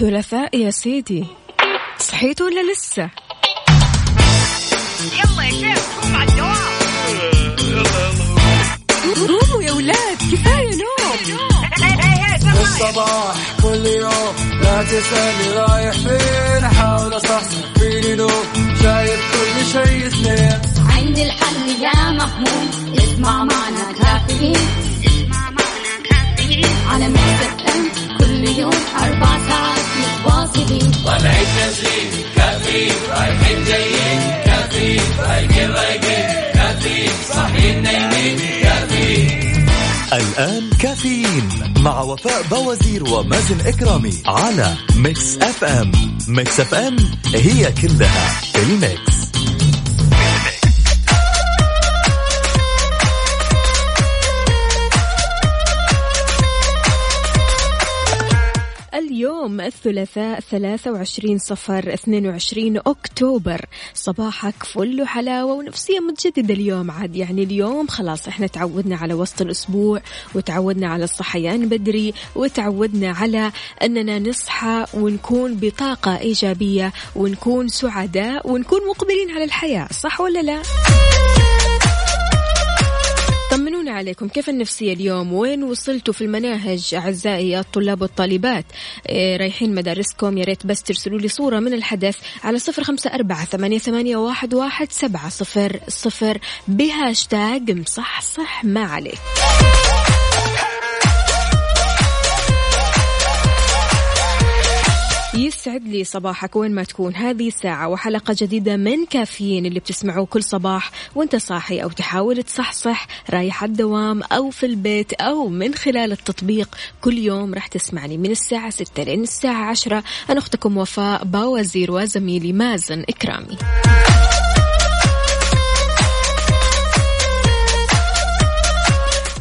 الثلاثاء يا سيدي. صحيت ولا لسه؟ يلا يا شيخ قوم على الدوام قوموا يا ولاد كفاية نوم. الصباح كل يوم لا تسألني رايح فين أحاول أصحصح فيني لو شايف كل شيء سنين عندي الحل يا محمود اسمع معنا كافيين. اسمع معنا كافيين. على مكتب كل يوم أربع ساعات. طالعين كافيين رايحين جايين كافيين رايقين رايقين كافيين صاحيين نايمين كافيين الآن كافيين مع وفاء بوازير ومازن إكرامي على Mix FM. Mix FM هي كلها في ال Mix. اليوم الثلاثاء 23 صفر 22 أكتوبر. صباحك فل حلاوة ونفسية متجددة اليوم. عاد يعني اليوم خلاص إحنا تعودنا على وسط الأسبوع وتعودنا على الصحيان بدري وتعودنا على أننا نصحى ونكون بطاقة إيجابية ونكون سعداء ونكون مقبلين على الحياة. صح ولا لا؟ عليكم. كيف النفسية اليوم؟ وين وصلتوا في المناهج أعزائي الطلاب والطالبات؟ إيه رايحين مدارسكم يا ريت بس ترسلوا لي صورة من الحدث على صفر خمسة أربعة ثمانية, ثمانية واحد, واحد سبعة صفر صفر. بهاشتاج مصحصح ما عليك. يسعد لي صباحك وين ما تكون هذه ساعة وحلقة جديدة من كافيين اللي بتسمعوه كل صباح وانت صاحي أو تحاول تصحصح رايح الدوام أو في البيت أو من خلال التطبيق كل يوم راح تسمعني من الساعة 6 لين الساعة 10 أنا أختكم وفاء باوزير وزميلي مازن إكرامي.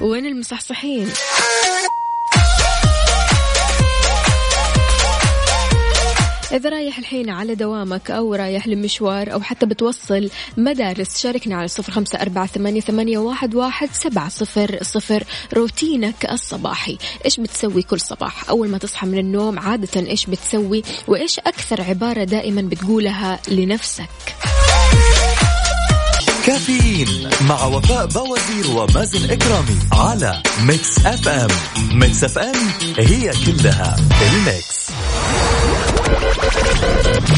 وين المصحصحين؟ إذا رايح الحين على دوامك أو رايح لمشوار أو حتى بتوصل مدارس شاركنا على صفر خمسة أربعة ثمانية, واحد, سبعة صفر صفر. روتينك الصباحي إيش بتسوي كل صباح؟ أول ما تصحى من النوم عادة إيش بتسوي؟ وإيش أكثر عبارة دائما بتقولها لنفسك؟ كافيين مع وفاء بوازير ومازن إكرامي على Mix FM Mix FM هي كلها ال Mix.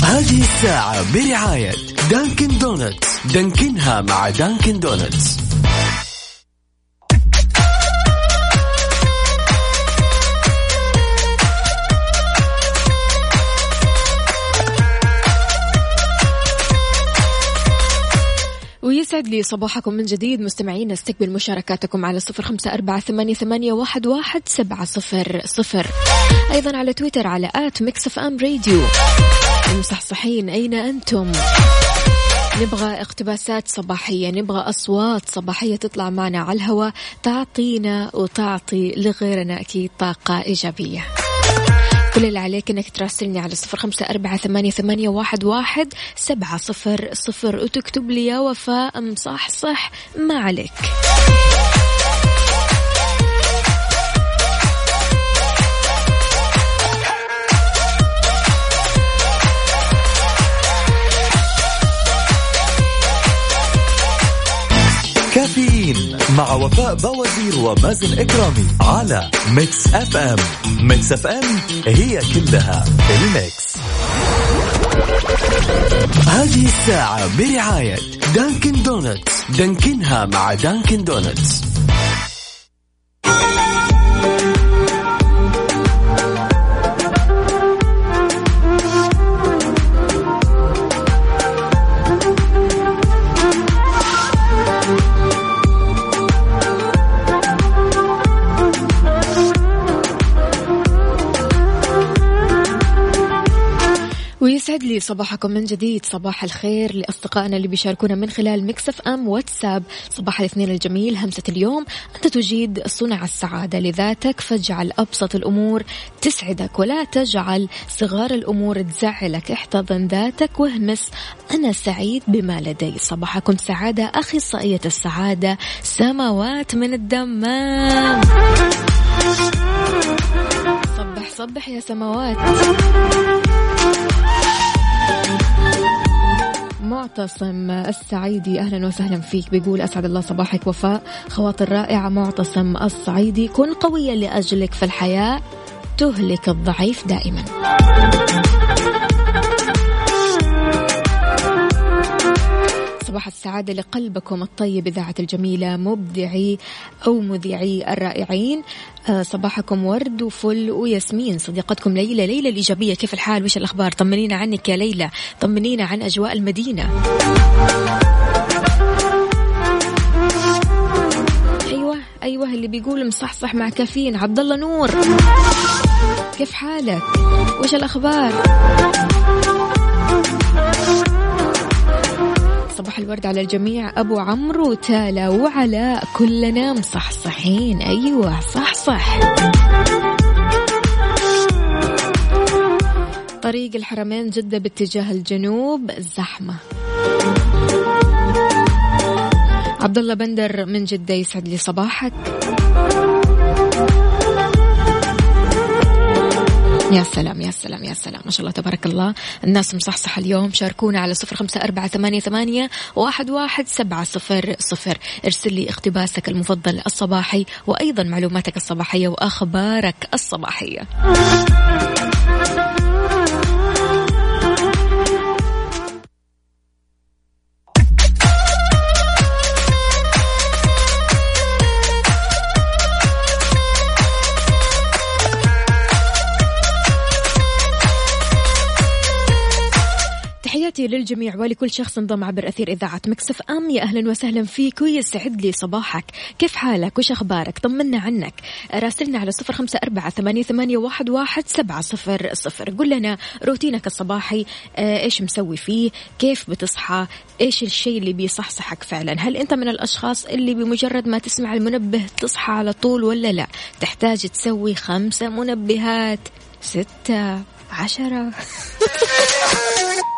هذه الساعة برعاية Dunkin' Donuts. دانكنها مع Dunkin' Donuts. ويسعد لي صباحكم من جديد. مستمعين استقبل مشاركاتكم على صفر خمسة أربعة ثمانية, ثمانية واحد, واحد سبعة صفر صفر. أيضا على تويتر على at Mix FM Radio. المصحصحين أين أنتم؟ نبغى اقتباسات صباحية نبغى أصوات صباحية تطلع معنا على الهواء. تعطينا وتعطي لغيرنا أكيد طاقة إيجابية. كل اللي عليك إنك تراسلني على صفر خمسة أربعة ثمانية, ثمانية واحد, واحد سبعة صفر صفر وتكتب لي يا وفاء مصحصح ما عليك. كافيين مع وفاء بوازير ومازن إكرامي على Mix FM Mix FM هي كلها ال Mix. هذه الساعة برعاية Dunkin' Donuts دانكنها مع Dunkin' Donuts ويسعد لي صباحكم من جديد. صباح الخير لأصدقائنا اللي بيشاركونا من خلال مكسف أم واتساب. صباح الاثنين الجميل همسة اليوم. أنت تجيد صنع السعادة لذاتك فاجعل أبسط الأمور تسعدك ولا تجعل صغار الأمور تزعلك. احتضن ذاتك واهمس. أنا سعيد بما لدي. صباحكم سعادة أخصائية السعادة. سماوات من الدمام. صبح صبح يا سماوات. معتصم السعيدي أهلا وسهلا فيك. بيقول أسعد الله صباحك وفاء. خواطر رائعة معتصم الصعيدي. كن قويا لأجلك في الحياة تهلك الضعيف دائما. صباح السعادة لقلبكم الطيب إذاعة الجميلة مبدعي أو مذيعي الرائعين. آه، صباحكم ورد وفل وياسمين. صديقتكم ليلى ليلى الإيجابية كيف الحال؟ وش الأخبار؟ طمنينا عنك يا ليلى. طمنينا عن أجواء المدينة. أيوة أيوة اللي بيقول مصحصح مع كافيين. عبد الله نور. كيف حالك؟ وش الأخبار؟ صباح الورد على الجميع. أبو عمرو تالا وعلاء كلنا مصحصحين. أيوة صح صح طريق الحرمين جدة باتجاه الجنوب زحمة. عبد الله بندر من جدة يسعد لي صباحك. يا سلام يا سلام يا سلام. ما شاء الله تبارك الله. الناس مصحصحة اليوم. شاركونا على صفر خمسة أربعة ثمانية, ثمانية واحد, واحد سبعة صفر صفر. ارسل لي اقتباسك المفضل الصباحي وأيضا معلوماتك الصباحية وأخبارك الصباحية. تحياتي للجميع ولكل شخص انضم عبر أثير إذاعة Mix FM. يا أهلا وسهلا فيك ويسعد لي صباحك. كيف حالك؟ وش أخبارك؟ طمنا عنك. راسلنا على صفر خمسة أربعة ثمانية, واحد سبعة صفر صفر. قل لنا روتينك الصباحي آه، إيش مسوي فيه؟ كيف بتصحى؟ إيش الشيء اللي بيصحصحك فعلا؟ هل أنت من الأشخاص اللي بمجرد ما تسمع المنبه تصحى على طول ولا لا؟ تحتاج تسوي خمسة منبهات ستة عشرة.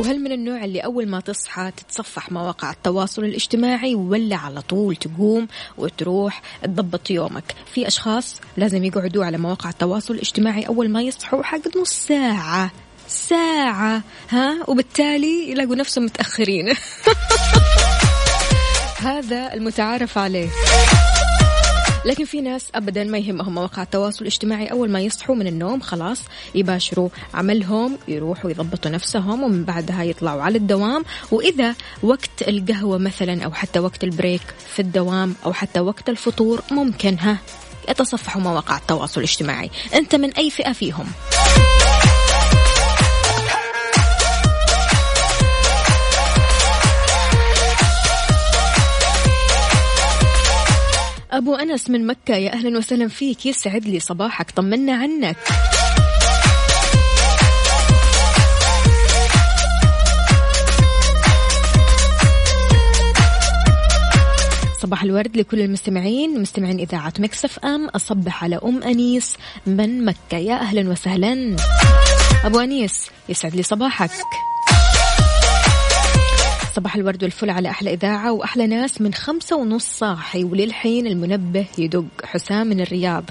وهل من النوع اللي أول ما تصحى تتصفح مواقع التواصل الاجتماعي ولا على طول تقوم وتروح تضبط يومك؟ في أشخاص لازم يقعدوا على مواقع التواصل الاجتماعي أول ما يصحوا حق نص ساعة. ساعة ها؟ وبالتالي يلاقوا نفسهم متأخرين. هذا المتعارف عليه. لكن في ناس ابدا ما يهمهم مواقع التواصل الاجتماعي. أول ما يصحوا من النوم خلاص يباشروا عملهم يروحوا يضبطوا نفسهم ومن بعدها يطلعوا على الدوام. وإذا وقت القهوة مثلا أو حتى وقت البريك في الدوام أو حتى وقت الفطور ممكن ها يتصفحوا مواقع التواصل الاجتماعي. أنت من أي فئة فيهم؟ أبو أنس من مكة. يا أهلا وسهلا فيك. يسعد لي صباحك. طمنا عنك. صباح الورد لكل المستمعين. مستمعين إذاعة مكسف أم. أصبح على أم أنيس من مكة. يا أهلا وسهلا. أبو أنيس يسعد لي صباحك. صباح الورد والفل على أحلى إذاعة وأحلى ناس من خمسة ونص صاحي وللحين المنبه يدق حسام من الرياض.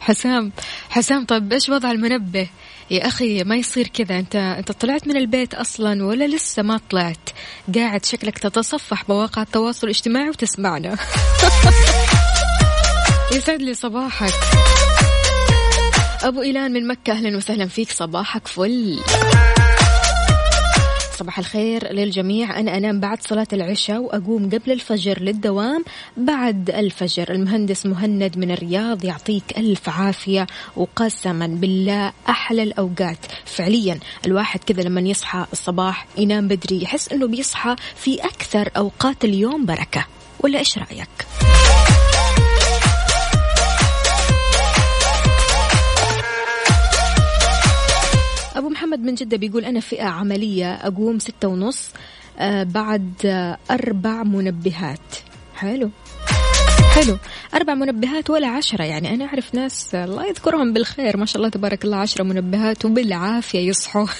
حسام حسام طيب إيش وضع المنبه؟ يا أخي ما يصير كذا. أنت أنت طلعت من البيت أصلا ولا لسه ما طلعت؟ قاعد شكلك تتصفح مواقع التواصل الاجتماعي وتسمعنا. يسعد لي صباحك. أبو إيلان من مكة أهلا وسهلا فيك. صباحك فل. صباح الخير للجميع. أنا أنام بعد صلاة العشاء وأقوم قبل الفجر للدوام بعد الفجر. المهندس مهند من الرياض يعطيك ألف عافية وقسما بالله أحلى الأوقات. فعليا الواحد كذا لما يصحى الصباح ينام بدري يحس أنه بيصحى في أكثر أوقات اليوم بركة. ولا إيش رأيك؟ من جدة بيقول أنا فئة عملية أقوم ستة ونص آه بعد أربع منبهات. حلو. حلو. أربع منبهات ولا عشرة. يعني أنا أعرف ناس الله يذكرهم بالخير. ما شاء الله تبارك الله عشرة منبهات وبالعافية يصحوا.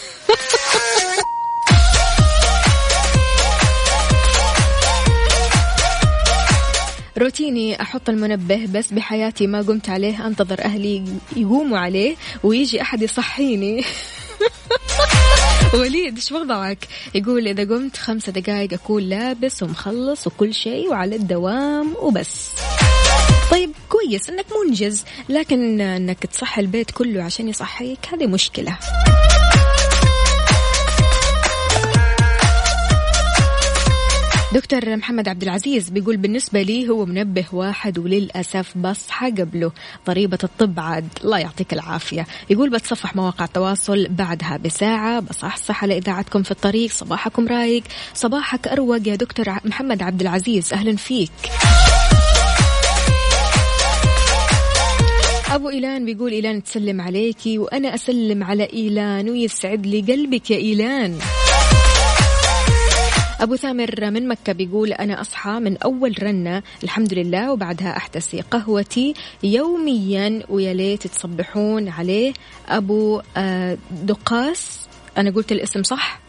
روتيني أحط المنبه بس بحياتي ما قمت عليه أنتظر أهلي يقوموا عليه ويجي أحد يصحيني. وليد إيش وضعك؟ يقول إذا قمت خمسة دقائق أكون لابس ومخلص وكل شيء وعلى الدوام وبس. طيب كويس إنك منجز لكن إنك تصحي البيت كله عشان يصحيك هذه مشكلة. دكتور محمد عبد العزيز بيقول بالنسبة لي هو منبه واحد وللأسف بصحى قبله. ضريبة الطب عاد الله يعطيك العافية. يقول بتصفح مواقع التواصل بعدها بساعة. بصحصح على إذاعتكم في الطريق. صباحكم رايق. صباحك أروق يا دكتور محمد عبد العزيز. أهلا فيك. أبو إيلان بيقول إيلان تسلم عليكي وأنا أسلم على إيلان ويسعد لي قلبك يا إيلان. أبو ثامر من مكة بيقول أنا أصحى من أول رنة الحمد لله وبعدها أحتسي قهوتي. يوميا ويا ليت تصبحون عليه. أبو آه، دقاس أنا قلت الاسم صح؟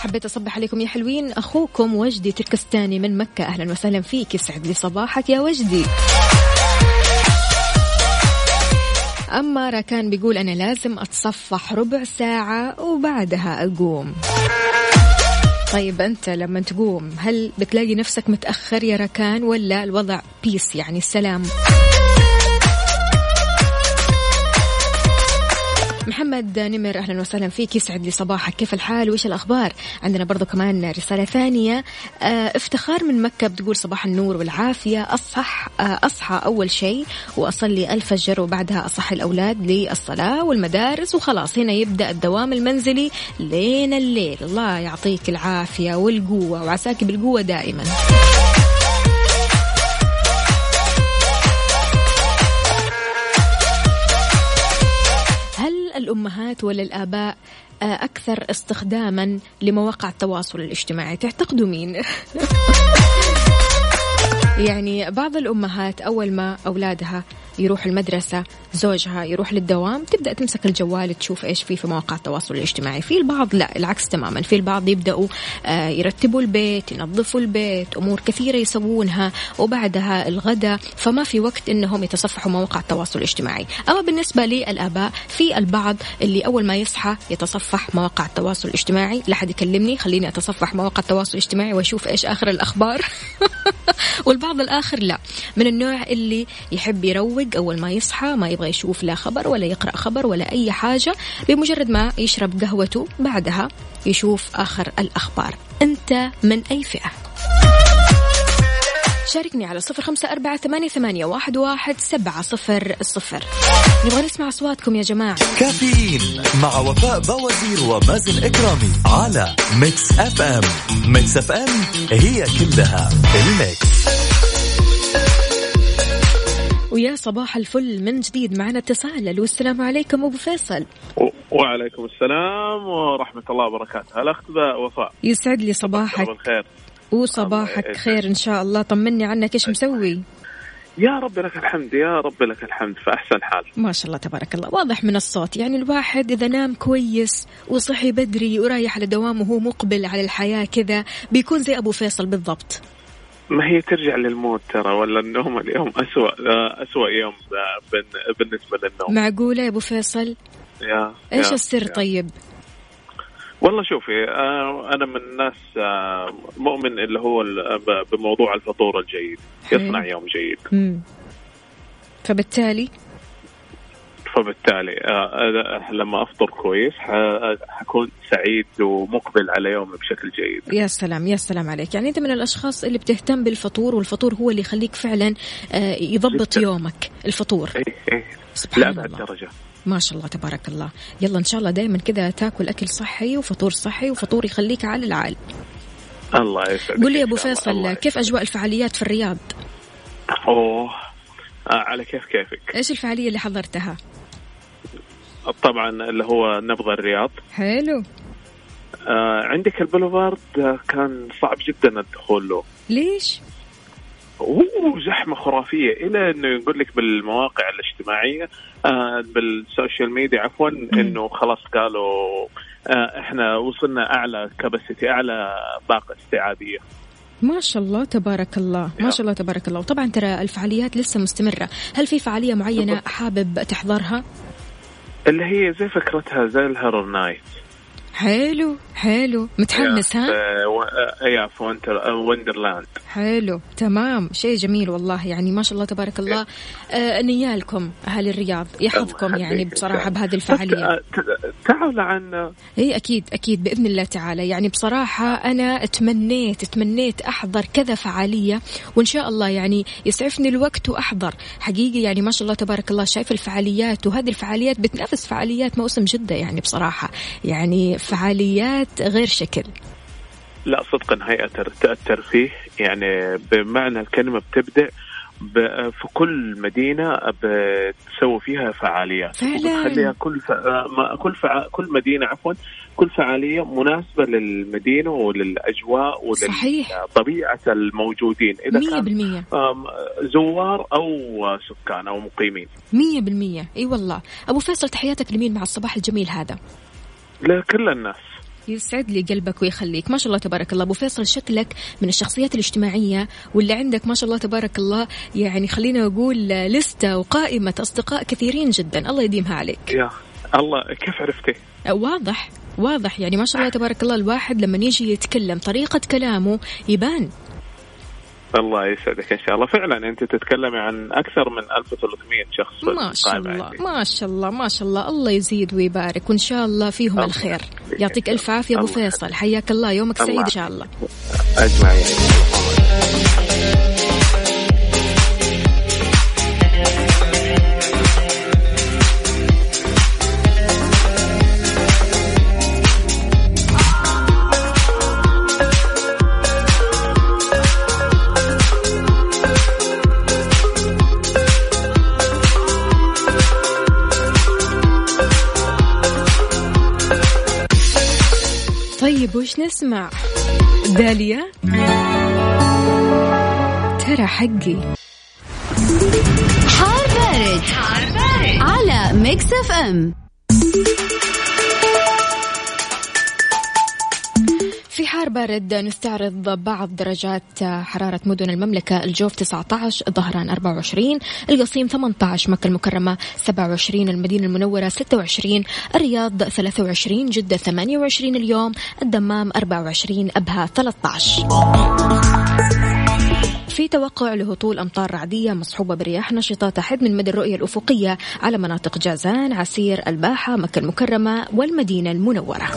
حبيت أصبح عليكم يا حلوين. أخوكم وجدي تركستاني من مكة. أهلا وسهلا فيك. يسعد لي صباحك يا وجدي. أما راكان بيقول أنا لازم أتصفح ربع ساعة وبعدها أقوم. طيب أنت لما تقوم هل بتلاقي نفسك متأخر يا راكان ولا الوضع بيس يعني السلام؟ محمد نمر أهلا وسهلا فيك. يسعد لي صباحك. كيف الحال؟ وإيش الأخبار؟ عندنا برضو كمان رسالة ثانية. آه افتخار من مكة بتقول صباح النور والعافية. أصح آه أصحى أول شيء وأصلي الفجر وبعدها اصحي الأولاد للصلاة والمدارس وخلاص. هنا يبدأ الدوام المنزلي لين الليل. الله يعطيك العافية والقوة. وعساك بالقوة دائما. الأمهات ولا الآباء آه، أكثر استخداما لمواقع التواصل الاجتماعي تعتقدوا مين؟ يعني بعض الأمهات أول ما أولادها يروح المدرسة زوجها يروح للدوام تبدأ تمسك الجوال تشوف إيش فيه في مواقع التواصل الاجتماعي. في البعض لا العكس تماما. في البعض يبدأوا آه، يرتبوا البيت ينظفوا البيت أمور كثيرة يسوونها وبعدها الغداء. فما في وقت إنهم يتصفحوا مواقع التواصل الاجتماعي. أما بالنسبة للآباء في البعض اللي أول ما يصحى يتصفح مواقع التواصل الاجتماعي. لا حد يكلمني خليني أتصفح مواقع التواصل الاجتماعي وأشوف إيش آخر الأخبار. والبعض الآخر لا. من النوع اللي يحب يروق أول ما يصحى ما يبغى يشوف لا خبر ولا يقرأ خبر ولا أي حاجة. بمجرد ما يشرب قهوته بعدها يشوف آخر الأخبار. أنت من أي فئة؟ شاركني على صفر خمسة أربعة ثمانية, ثمانية واحد, واحد سبعة صفر الصفر نبغى نسمع أصواتكم يا جماعة. كافيين مع وفاء بوازير ومازن إكرامي على Mix FM Mix FM هي كلها ال Mix ويا صباح الفل من جديد معنا اتصال. ألو السلام عليكم أبو فيصل. و- وعليكم السلام ورحمة الله وبركاته. الأخت وفاء. يسعد لي صباحك. بالخير وصباحك خير إن شاء الله. طمني عنك إيش مسوي؟ يا رب لك الحمد يا رب لك الحمد في أحسن حال. ما شاء الله تبارك الله. واضح من الصوت. يعني الواحد إذا نام كويس وصحي بدري ورايح على دوامه وهو مقبل على الحياة كذا بيكون زي أبو فيصل بالضبط. ما هي ترجع للموت ترى ولا النوم اليوم أسوأ آه، أسوأ يوم بالنسبة للنوم معقولة يا أبو فيصل يا إيش يا- السر يا. طيب والله شوفي آه، أنا من الناس آه، مؤمن اللي هو بموضوع الفطور الجيد. يصنع يوم جيد مم. فبالتالي فبالتالي آه، لما أفطر كويس حكون سعيد ومقبل على يومي بشكل جيد. يا سلام يا سلام عليك. يعني أنت من الأشخاص اللي بتهتم بالفطور والفطور هو اللي يخليك فعلا آه، يضبط جداً. يومك الفطور. إيه إيه. سبحان لأبعد الله. درجة. ما شاء الله تبارك الله. يلا إن شاء الله دائما كذا تاكل أكل صحي وفطور صحي وفطور يخليك على العال الله يسعدك. قول لي يا أبو. فيصل الله كيف أجواء الفعاليات في الرياض؟ أوه. آه على كيف كيفك؟ إيش الفعالية اللي حضرتها؟ طبعا اللي هو نبض الرياض. حلو. آه عندك البوليفارد آه، كان صعب جدا الدخول له. ليش؟ أوه زحمة خرافية. إلى إنه يقول لك بالمواقع الاجتماعية آه بال social media عفوا إنه خلاص قالوا آه، إحنا وصلنا أعلى capacity أعلى طاقه استيعابيه ما شاء الله تبارك الله ما شاء الله تبارك الله. وطبعا ترى الفعاليات لسه مستمرة. هل في فعالية معينة حابب تحضرها؟ اللي هي زي فكرتها زي ال Horror Nights. حلو حلو. متحمس ها؟ يا في Winter آه، Wonderland حلو تمام. شيء جميل والله يعني ما شاء الله تبارك الله. آه نيالكم أهل الرياض يحفظكم يعني. بصراحة بهذه الفعالية. آه، ت- تعالوا عنا اي أكيد أكيد بإذن الله تعالى. يعني بصراحة أنا تمنيت تمنيت أحضر كذا فعالية وإن شاء الله يعني يسعفني الوقت وأحضر. حقيقي يعني ما شاء الله تبارك الله شايف الفعاليات وهذه الفعاليات بتنافس فعاليات موسم جدة يعني بصراحة. يعني فعاليات غير شكل. لا صدقا الت- الترفيه يعني بمعنى الكلمة بتبدأ ب- في كل مدينة بتسوي فيها فعاليات. فعلاً. خليها كل ف... ما- كل فع... كل مدينة عفوا كل فعالية مناسبة للمدينة وللأجواء صحيح. ولطبيعة الموجودين. إذا مية كان بالمية. آم، زوار أو سكان أو مقيمين. مية بالمية. إي والله. أبو فيصل تحياتك لمين مع الصباح الجميل هذا؟ لكل الناس. يسعد لي قلبك ويخليك. ما شاء الله تبارك الله. أبو فيصل شكلك من الشخصيات الاجتماعية واللي عندك ما شاء الله تبارك الله يعني خلينا أقول لستة وقائمة أصدقاء كثيرين جدا. الله يديمها عليك. يا الله كيف عرفتي؟ واضح واضح. يعني ما شاء الله تبارك الله الواحد لما يجي يتكلم طريقة كلامه يبان. الله يسعدك إن شاء الله. فعلا أنت تتكلمي عن أكثر من 1300 شخص ما شاء الله عندي. ما شاء الله ما شاء الله. الله يزيد ويبارك وإن شاء الله فيهم الله الخير. يعطيك ألف عافية أبو. فيصل. حياك الله. يومك الله سعيد إن شاء الله. أجمعين. طيب وش نسمع. داليا. ترى حقي. حار بارد, حار بارد. على Mix FM. بارد نستعرض بعض درجات حرارة مدن المملكة. الجوف 19 ظهران 24 القصيم 18 مكة المكرمة 27 المدينة المنورة 26 الرياض 23 جدة 28 اليوم الدمام 24 أبها 13 في توقع لهطول أمطار رعدية مصحوبة برياح نشطة تحد من مدى الرؤية الأفقية على مناطق جازان عسير الباحة مكة المكرمة والمدينة المنورة.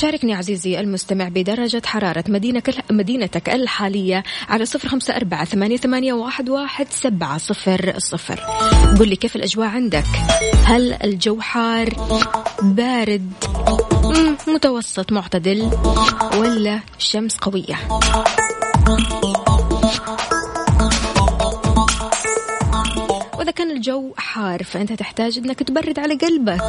شاركني عزيزي المستمع بدرجة حرارة مدينك مدينتك الحالية على صفر خمسة أربعة ثمانية, ثمانية واحد, واحد سبعة صفر صفر. قل لي كيف الأجواء عندك؟ هل الجو حار؟ بارد؟ متوسط معتدل؟ ولا شمس قوية؟ وإذا كان الجو حار فأنت تحتاج أنك تبرد على قلبك.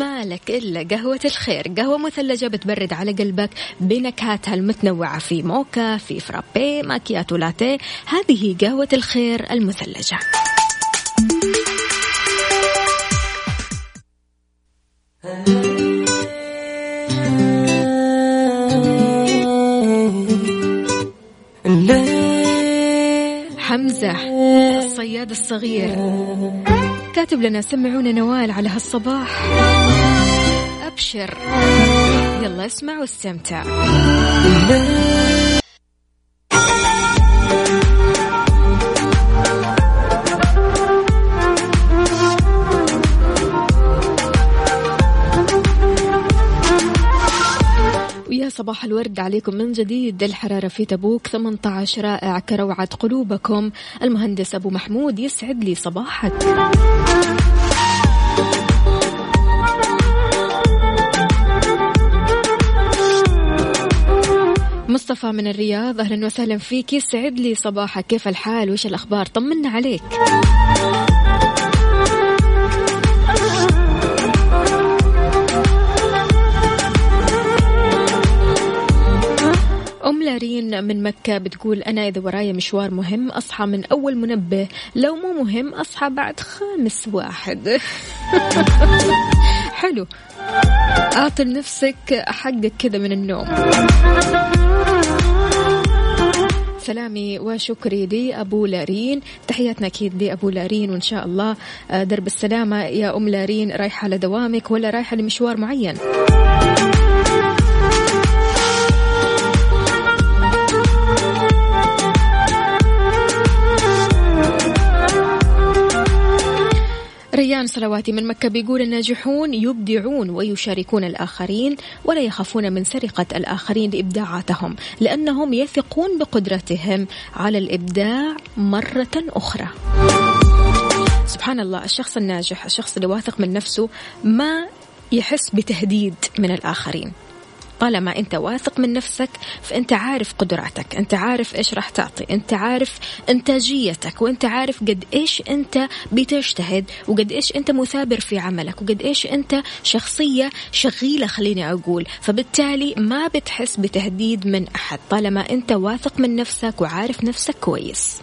مالك إلا قهوة الخير. قهوة مثلجة بتبرد على قلبك بنكهاتها المتنوعة في موكا في فرابي ماكياتو لاتيه. هذه قهوة الخير المثلجة. حمزة الصياد الصغير. كاتب لنا سمعونا نوال على هالصباح. أبشر. يلا اسمع واستمتع. صباح الورد عليكم من جديد. الحرارة في تبوك 18 رائع كروعة قلوبكم. المهندس أبو محمود يسعد لي صباحك. مصطفى من الرياض أهلا وسهلا فيك يسعد لي صباحك. كيف الحال؟ وش الأخبار؟ طمنا عليك. أم لارين من مكة بتقول أنا إذا ورايا مشوار مهم أصحى من أول منبه لو مو مهم أصحى بعد خامس واحد. حلو. أعطي لنفسك حقك كذا من النوم. سلامي وشكري لأبو لارين. تحياتنا أكيد لأبو لارين وإن شاء الله آه، درب السلامة. يا أم لارين رايحة لدوامك ولا رايحة لمشوار معين؟ ريان صلواتي من مكة بيقول الناجحون يبدعون ويشاركون الآخرين ولا يخافون من سرقة الآخرين لإبداعاتهم لأنهم يثقون بقدرتهم على الإبداع مرة أخرى. سبحان الله الشخص الناجح الشخص اللي واثق من نفسه ما يحس بتهديد من الآخرين. طالما أنت واثق من نفسك فأنت عارف قدراتك أنت عارف إيش راح تعطي أنت عارف إنتاجيتك وأنت عارف قد إيش أنت بتجتهد وقد إيش أنت مثابر في عملك وقد إيش أنت شخصية شغيلة خليني أقول. فبالتالي ما بتحس بتهديد من أحد طالما أنت واثق من نفسك وعارف نفسك كويس.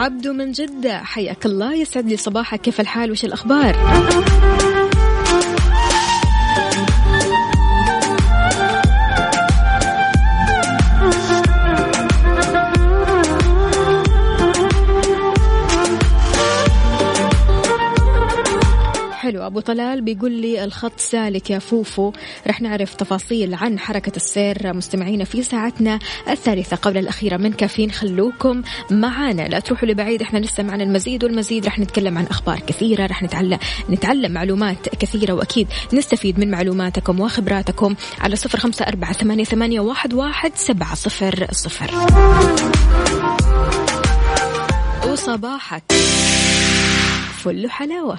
عبدو من جدة. حياك الله. يسعد لي صباحك. كيف الحال؟ وش الأخبار؟ حلو. أبو طلال بيقول لي الخط سالك يا فوفو. رح نعرف تفاصيل عن حركة السير مستمعينا في ساعتنا الثالثة قبل الأخيرة من كافيين. خلوكم معانا. لا تروحوا لبعيد. إحنا لسه معنا المزيد والمزيد. رح نتكلم عن أخبار كثيرة. رح نتعلم نتعلم معلومات كثيرة وأكيد نستفيد من معلوماتكم وخبراتكم على صفر خمسة أربعة ثمانية, ثمانية واحد, واحد سبعة صفر صفر. وصباحك. فل حلاوة.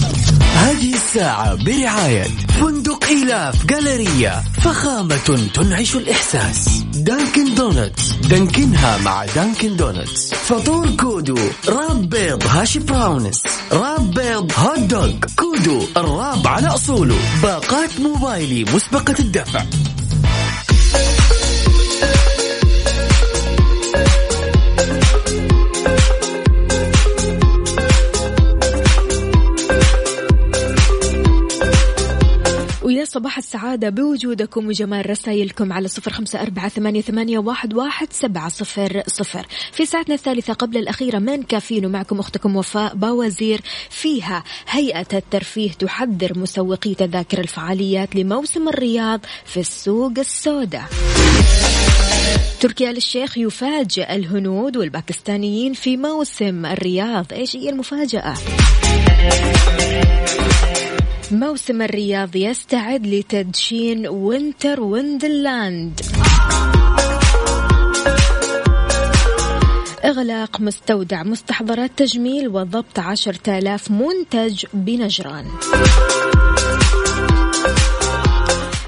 هذه الساعة برعاية فندق إيلاف Galleria فخامة تنعش الإحساس. Dunkin' Donuts. Dunkin ها مع Dunkin' Donuts. فطور كودو. Wrap بيض hash browns. Wrap بيض hot dog. كودو. ال wrap على أصوله. باقات موبايلي مسبقة الدفع. صباح السعادة بوجودكم وجمال رسائلكم على صفر خمسة أربعة ثمانية, واحد, سبعة صفر صفر. في ساعتنا الثالثة قبل الأخيرة من كافين ومعكم أختكم وفاء باوزير فيها هيئة الترفيه تحذر مسوقي تذاكر الفعاليات لموسم الرياض في السوق السوداء. تركي آل الشيخ يفاجئ الهنود والباكستانيين في موسم الرياض. إيش هي المفاجأة؟ موسم الرياض يستعد لتدشين Winter Wonderland إغلاق مستودع مستحضرات تجميل وضبط عشرة آلاف منتج بنجران.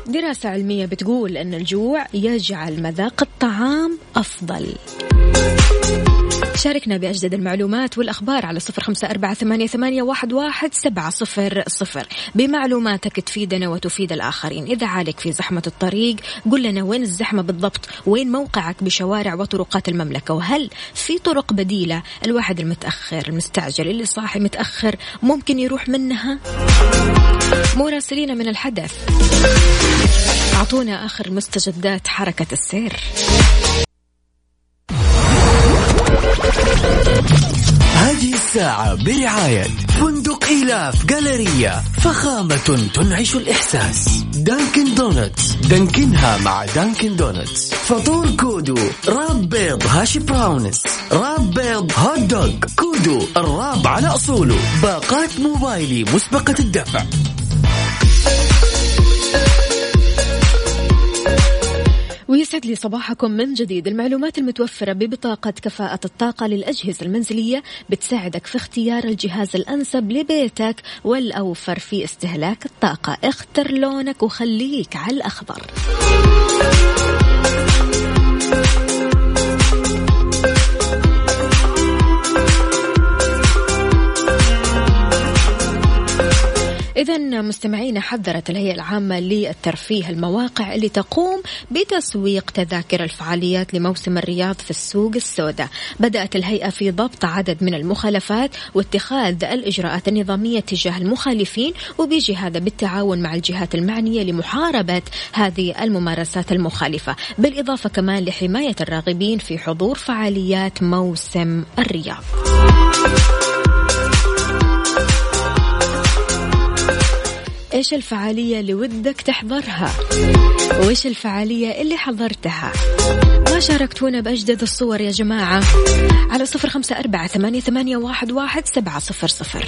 دراسة علمية بتقول أن الجوع يجعل مذاق الطعام أفضل. شاركنا بأجدد المعلومات والأخبار على صفر خمسة أربعة ثمانية, واحد سبعة صفر صفر. بمعلوماتك تفيدنا وتفيد الآخرين. إذا عالك في زحمة الطريق قل لنا وين الزحمة بالضبط؟ وين موقعك بشوارع وطرقات المملكة؟ وهل في طرق بديلة؟ الواحد المتأخر المستعجل اللي صاحي متأخر ممكن يروح منها؟ مراسلين من الحدث. أعطونا آخر مستجدات حركة السير. الساعة برعاية فندق إيلاف Galleria فخامة تنعش الإحساس. Dunkin' Donuts Dunkin ها مع Dunkin' Donuts. فطور كودو Wrap بيض hash browns. Wrap بيض hot dog كودو ال wrap على أصوله. باقات موبايلي مسبقة الدفع. ويسعد لي صباحكم من جديد. المعلومات المتوفرة ببطاقة كفاءة الطاقة للأجهزة المنزلية بتساعدك في اختيار الجهاز الأنسب لبيتك والأوفر في استهلاك الطاقة. اختر لونك وخليك على الأخضر. إذا مستمعينا حذرت الهيئة العامة للترفيه المواقع اللي تقوم بتسويق تذاكر الفعاليات لموسم الرياض في السوق السوداء. بدأت الهيئة في ضبط عدد من المخالفات واتخاذ الإجراءات النظامية تجاه المخالفين وبيجي هذا بالتعاون مع الجهات المعنية لمحاربة هذه الممارسات المخالفة. بالإضافة كمان لحماية الراغبين في حضور فعاليات موسم الرياض. إيش الفعالية اللي ودك تحضرها؟ وإيش الفعالية اللي حضرتها؟ ما شاركتونا بأجدد الصور يا جماعة. على صفر خمسة أربعة ثمانية, ثمانية واحد, واحد سبعة صفر صفر.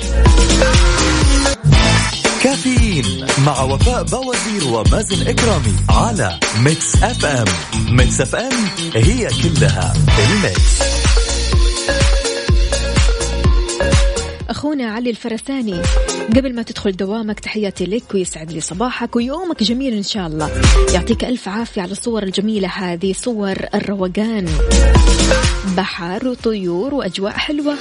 كافيين مع وفاء بوازير ومازن إكرامي على Mix FM. Mix FM هي كلها ال mix. أخونا علي الفرساني. قبل ما تدخل دوامك تحياتي لك ويسعد لي صباحك ويومك جميل إن شاء الله. يعطيك ألف عافية على الصور الجميلة هذه صور الروقان. بحر وطيور وأجواء حلوة.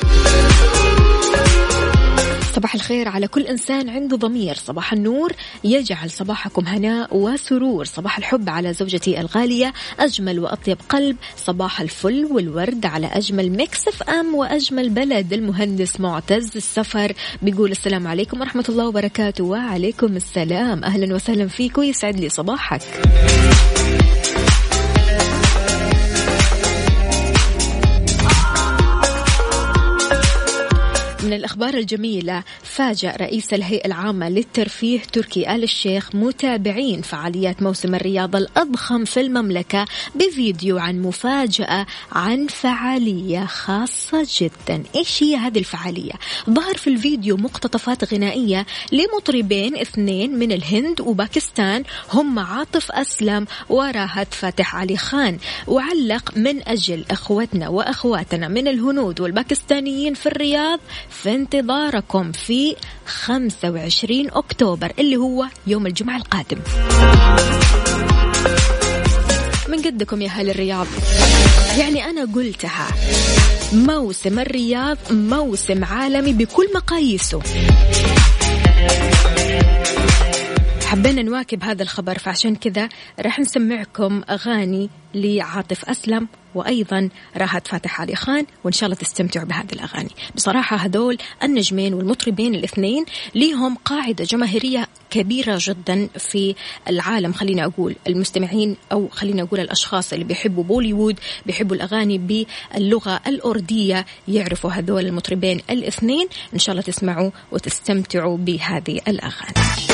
صباح الخير على كل إنسان عنده ضمير. صباح النور يجعل صباحكم هناء وسرور. صباح الحب على زوجتي الغالية أجمل وأطيب قلب. صباح الفل والورد على أجمل Mix FM وأجمل بلد. المهندس معتز السفر بيقول السلام عليكم ورحمة الله وبركاته. وعليكم السلام. أهلا وسهلا فيك ويسعد لي صباحك. من الأخبار الجميلة فاجأ رئيس الهيئة العامة للترفيه تركي آل الشيخ متابعين فعاليات موسم الرياضة الأضخم في المملكة بفيديو عن مفاجأة عن فعالية خاصة جدا إيش هي هذه الفعالية؟ ظهر في الفيديو مقتطفات غنائية لمطربين اثنين من الهند وباكستان هم عاطف أسلم وراهت فاتح علي خان وعلق من أجل أخوتنا وأخواتنا من الهنود والباكستانيين في الرياض في انتظاركم في 25 أكتوبر اللي هو يوم الجمعة القادم. من قدكم يا أهل الرياض؟ يعني أنا قلتها موسم الرياض موسم عالمي بكل مقاييسه. حبينا نواكب هذا الخبر فعشان كذا راح نسمعكم أغاني لعاطف أسلم وأيضا راحت فاتح علي خان وإن شاء الله تستمتعوا بهذه الأغاني. بصراحة هذول النجمين والمطربين الاثنين ليهم قاعدة جماهيرية كبيرة جدا في العالم خلينا أقول المستمعين أو خلينا أقول الأشخاص اللي بيحبوا بوليوود بيحبوا الأغاني باللغة الأردية يعرفوا هذول المطربين الاثنين. إن شاء الله تسمعوا وتستمتعوا بهذه الأغاني.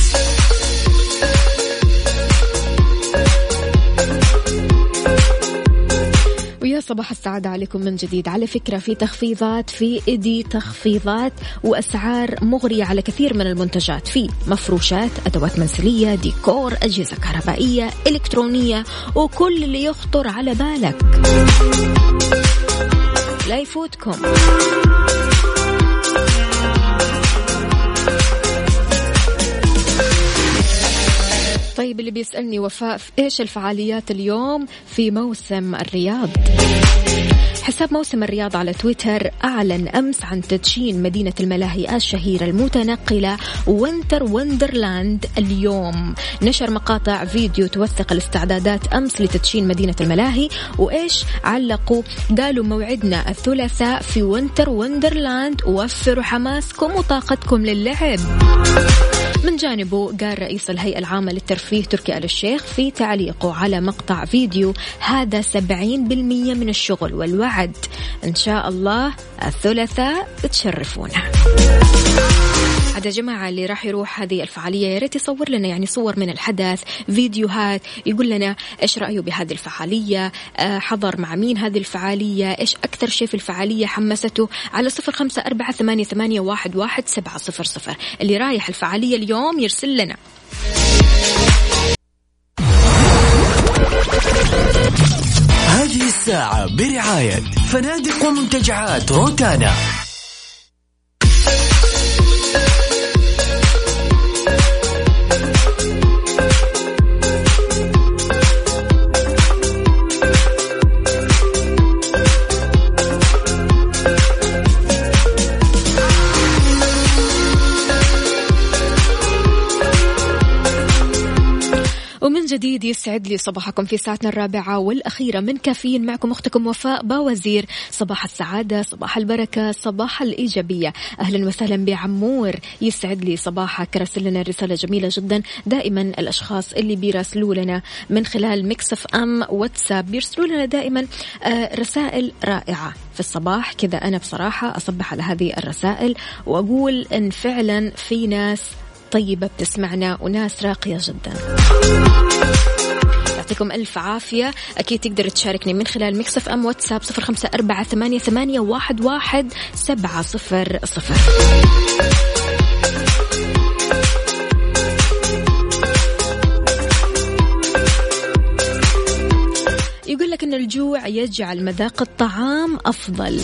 صباح السعادة عليكم من جديد. على فكرة في تخفيضات في إيدي تخفيضات وأسعار مغرية على كثير من المنتجات. في مفروشات أدوات منزلية ديكور أجهزة كهربائية إلكترونية وكل اللي يخطر على بالك. لا يفوتكم. طيب اللي بيسألني وفاء إيش الفعاليات اليوم في موسم الرياض؟ حساب موسم الرياض على تويتر أعلن أمس عن تدشين مدينة الملاهي الشهيرة المتنقلة Winter Wonderland اليوم. نشر مقاطع فيديو توثق الاستعدادات أمس لتدشين مدينة الملاهي وإيش علقوا؟ قالوا موعدنا الثلاثاء في Winter Wonderland وفروا حماسكم وطاقتكم للعب. من جانبه قال رئيس الهيئة العامة للترفيه تركي آل الشيخ في تعليقه على مقطع فيديو هذا 70% من الشغل والوعد إن شاء الله الثلاثاء تشرفونا واحد يا جماعة اللي راح يروح هذه الفعالية يا ريت يصور لنا يعني صور من الحدث فيديوهات يقول لنا إيش رأيه بهذه الفعالية آه، حضر مع مين هذه الفعالية إيش أكثر شيء في الفعالية حمسته على صفر خمسة أربعة ثمانية, ثمانية واحد, واحد سبعة صفر صفر. اللي رايح الفعالية اليوم يرسل لنا. الساعة برعاية فنادق ومنتجعات روتانا. جديد يسعد لي صباحكم في ساعتنا الرابعة والأخيرة. من كافيين معكم أختكم وفاء باوزير. صباح السعادة صباح البركة صباح الإيجابية. أهلا وسهلا بعمور. يسعد لي صباحك. راسل لنا رسالة جميلة جدا. دائما الأشخاص اللي بيراسلوا لنا من خلال مكسف أم واتساب. بيرسلوا لنا دائما آه، رسائل رائعة في الصباح. كذا أنا بصراحة أصبح على هذه الرسائل وأقول إن فعلا في ناس طيبة بتسمعنا وناس راقية جدا. يعطيكم ألف عافية. أكيد تقدر تشاركني من خلال مكسف أم واتساب صفر خمسة أربعة ثمانية, ثمانية واحد, واحد سبعة صفر صفر. يقول لك أن الجوع يجعل مذاق الطعام أفضل.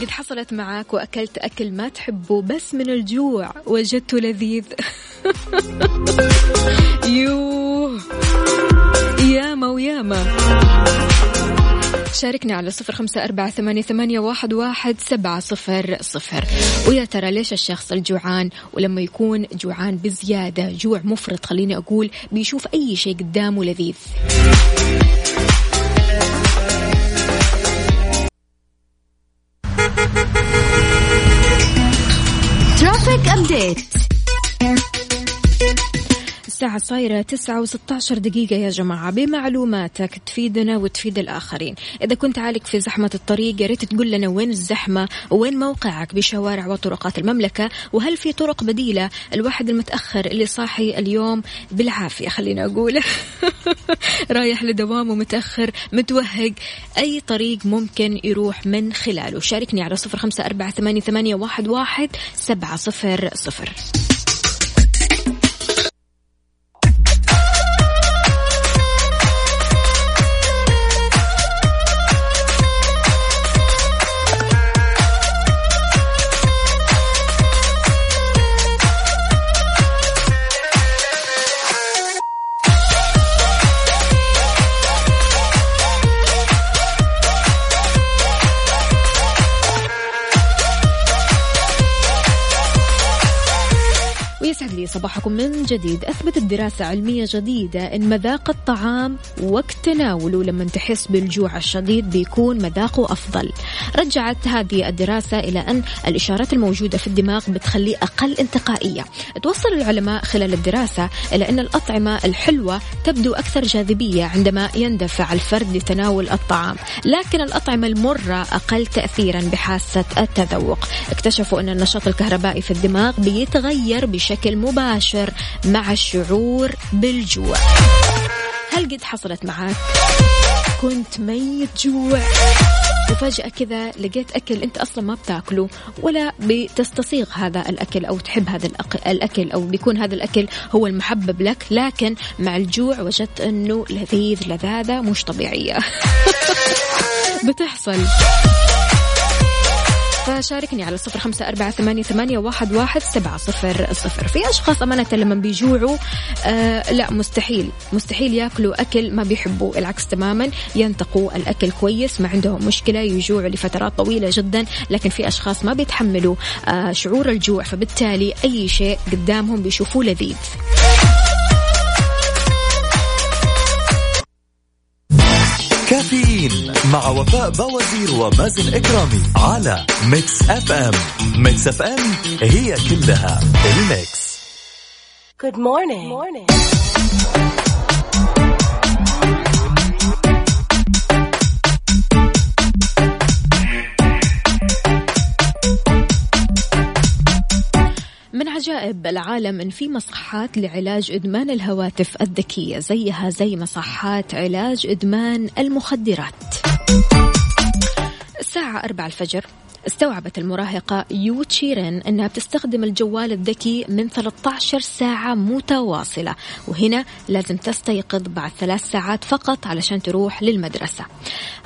قد حصلت معك وأكلت أكل ما تحبه بس من الجوع وجدته لذيذ. ياما وياما. شاركنا على صفر خمسة أربعة ثمانية, ثمانية واحد, واحد سبعة صفر صفر. ويا ترى ليش الشخص الجوعان؟ ولما يكون جوعان بزيادة جوع مفرط خليني أقول بيشوف أي شيء قدامه لذيذ. Traffic update الساعة صايرة تسعة وستة عشر دقيقة يا جماعة. بمعلوماتك تفيدنا وتفيد الآخرين. إذا كنت عالق في زحمة الطريق يا ريت تقول لنا وين الزحمة وين موقعك بشوارع وطرقات المملكة وهل في طرق بديلة؟ الواحد المتأخر اللي صاحي اليوم بالعافية خلينا أقول. رايح لدوامه متأخر متوهق أي طريق ممكن يروح من خلاله. شاركني على صفر خمسة أربعة ثمانية واحد, واحد سبعة صفر صفر. من جديد. أثبتت دراسة علمية جديدة أن مذاق الطعام وقت تناوله لما تحس بالجوع الشديد بيكون مذاقه أفضل. رجعت هذه الدراسة إلى أن الإشارات الموجودة في الدماغ بتخليه أقل انتقائية. توصل العلماء خلال الدراسة إلى أن الأطعمة الحلوة تبدو أكثر جاذبية عندما يندفع الفرد لتناول الطعام. لكن الأطعمة المرة أقل تأثيرا بحاسة التذوق. اكتشفوا أن النشاط الكهربائي في الدماغ بيتغير بشكل مباشر. مع الشعور بالجوع. هل قد حصلت معك كنت ميت جوع. وفجأة كذا لقيت أكل أنت أصلا ما بتاكله ولا بتستصيغ هذا الأكل أو تحب هذا الأك- الأكل أو بيكون هذا الأكل هو المحبب لك لكن مع الجوع وجدت أنه لذيذ لذاذة مش طبيعية. بتحصل. فشاركني على صفر خمسة أربعة ثمانية, ثمانية واحد, واحد سبعة صفر صفر. في أشخاص أمانة لما بيجوعوا آه لا مستحيل مستحيل ياكلوا أكل ما بيحبوا العكس تماما ينتقوا الأكل كويس ما عندهم مشكلة يجوعوا لفترات طويلة جدا لكن في أشخاص ما بيتحملوا آه شعور الجوع فبالتالي أي شيء قدامهم بيشوفوه لذيذ. كافيين مع وفاء بوازير ومازن إكرامي على Mix FM Mix FM هي كلها ال Mix Good morning. morning. عجائب العالم إن في مصحات لعلاج إدمان الهواتف الذكية زيها زي مصحات علاج إدمان المخدرات. الساعة 4 الفجر. استوعبت المراهقة يو تشيرين أنها بتستخدم الجوال الذكي من 13 ساعة متواصلة وهنا لازم تستيقظ بعد ثلاث ساعات فقط علشان تروح للمدرسة.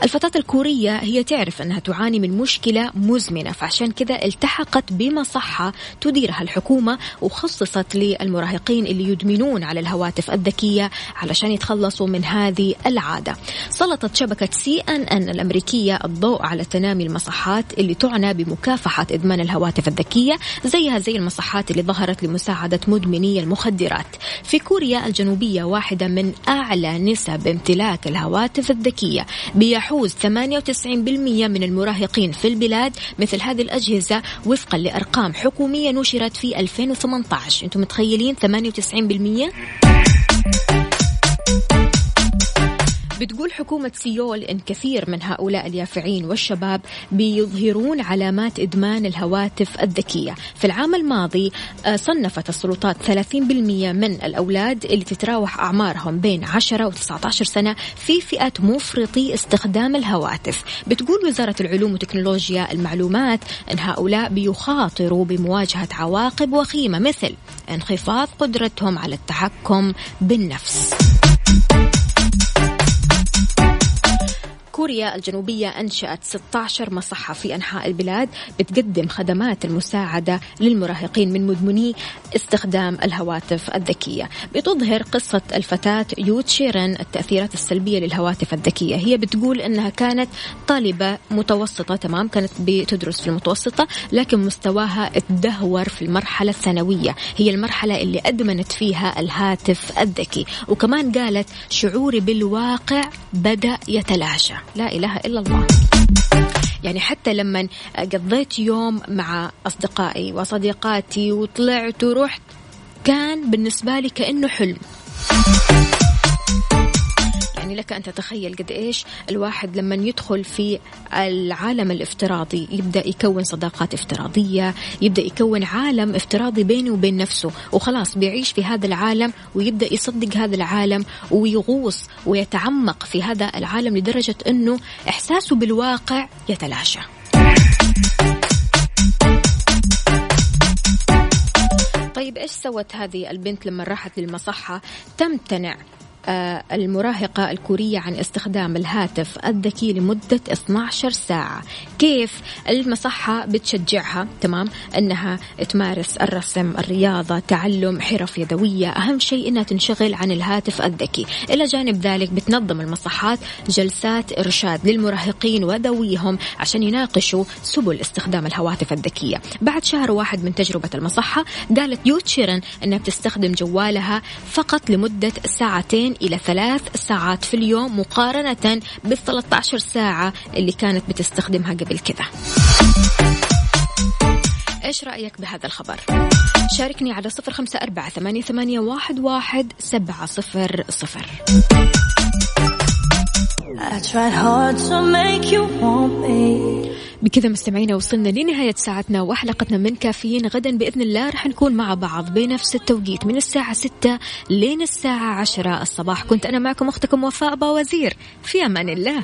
الفتاة الكورية هي تعرف أنها تعاني من مشكلة مزمنة فعشان كذا التحقت بمصحة تديرها الحكومة وخصصت للمراهقين اللي يدمنون على الهواتف الذكية علشان يتخلصوا من هذه العادة. سلطت شبكة سي أن أن الأمريكية الضوء على تنامي المصحات اللي تعنى بمكافحة إدمان الهواتف الذكية زيها زي المصحات اللي ظهرت لمساعدة مدمني المخدرات. في كوريا الجنوبية واحدة من أعلى نسب امتلاك الهواتف الذكية بيحوز 98% من المراهقين في البلاد مثل هذه الأجهزة وفقا لأرقام حكومية نشرت في 2018 أنتم متخيلين 98% بتقول حكومة سيول إن كثير من هؤلاء اليافعين والشباب بيظهرون علامات إدمان الهواتف الذكية. في العام الماضي آه، صنفت السلطات 30% من الأولاد اللي تتراوح أعمارهم بين 10 و 19 سنة في فئة مفرطي استخدام الهواتف. بتقول وزارة العلوم وتكنولوجيا المعلومات أن هؤلاء بيخاطروا بمواجهة عواقب وخيمة مثل انخفاض قدرتهم على التحكم بالنفس. كوريا الجنوبية أنشأت 16 مصحة في أنحاء البلاد بتقدم خدمات المساعدة للمراهقين من مدمني استخدام الهواتف الذكية. بتظهر قصة الفتاة يو تشيرن التأثيرات السلبية للهواتف الذكية. هي بتقول أنها كانت طالبة متوسطة تمام كانت بتدرس في المتوسطة لكن مستواها تدهور في المرحلة الثانوية. هي المرحلة اللي أدمنت فيها الهاتف الذكي. وكمان قالت شعوري بالواقع بدأ يتلاشى. لا إله إلا الله. يعني حتى لما قضيت يوم مع أصدقائي وصديقاتي وطلعت ورحت كان بالنسبة لي كأنه حلم. يعني لك أن تتخيل قد إيش الواحد لما يدخل في العالم الافتراضي يبدأ يكون صداقات افتراضية يبدأ يكون عالم افتراضي بينه وبين نفسه وخلاص بيعيش في هذا العالم ويبدأ يصدق هذا العالم ويغوص ويتعمق في هذا العالم لدرجة أنه إحساسه بالواقع يتلاشى. طيب إيش سوت هذه البنت لما راحت للمصحة تمتنع المراهقة الكورية عن استخدام الهاتف الذكي لمدة 12 ساعة. كيف المصحة بتشجعها؟ تمام. أنها تمارس الرسم الرياضة تعلم حرف يدوية. أهم شيء أنها تنشغل عن الهاتف الذكي. إلى جانب ذلك بتنظم المصحات جلسات إرشاد للمراهقين وذويهم عشان يناقشوا سبل استخدام الهواتف الذكية. بعد شهر واحد من تجربة المصحة قالت يوتشيرن أنها بتستخدم جوالها فقط لمدة ساعتين إلى ثلاث ساعات في اليوم مقارنة بال 13 ساعة اللي كانت بتستخدمها قبل كذا إيش رأيك بهذا الخبر؟ شاركني على صفر خمسة أربعة ثمانية, واحد سبعة صفر صفر بكذا مستمعينا وصلنا لنهاية ساعتنا وحلقتنا من كافيين. غدا بإذن الله رح نكون مع بعض بنفس التوقيت من الساعة 6 لين الساعة 10 الصباح. كنت أنا معكم أختكم وفاء باوزير. في أمان الله.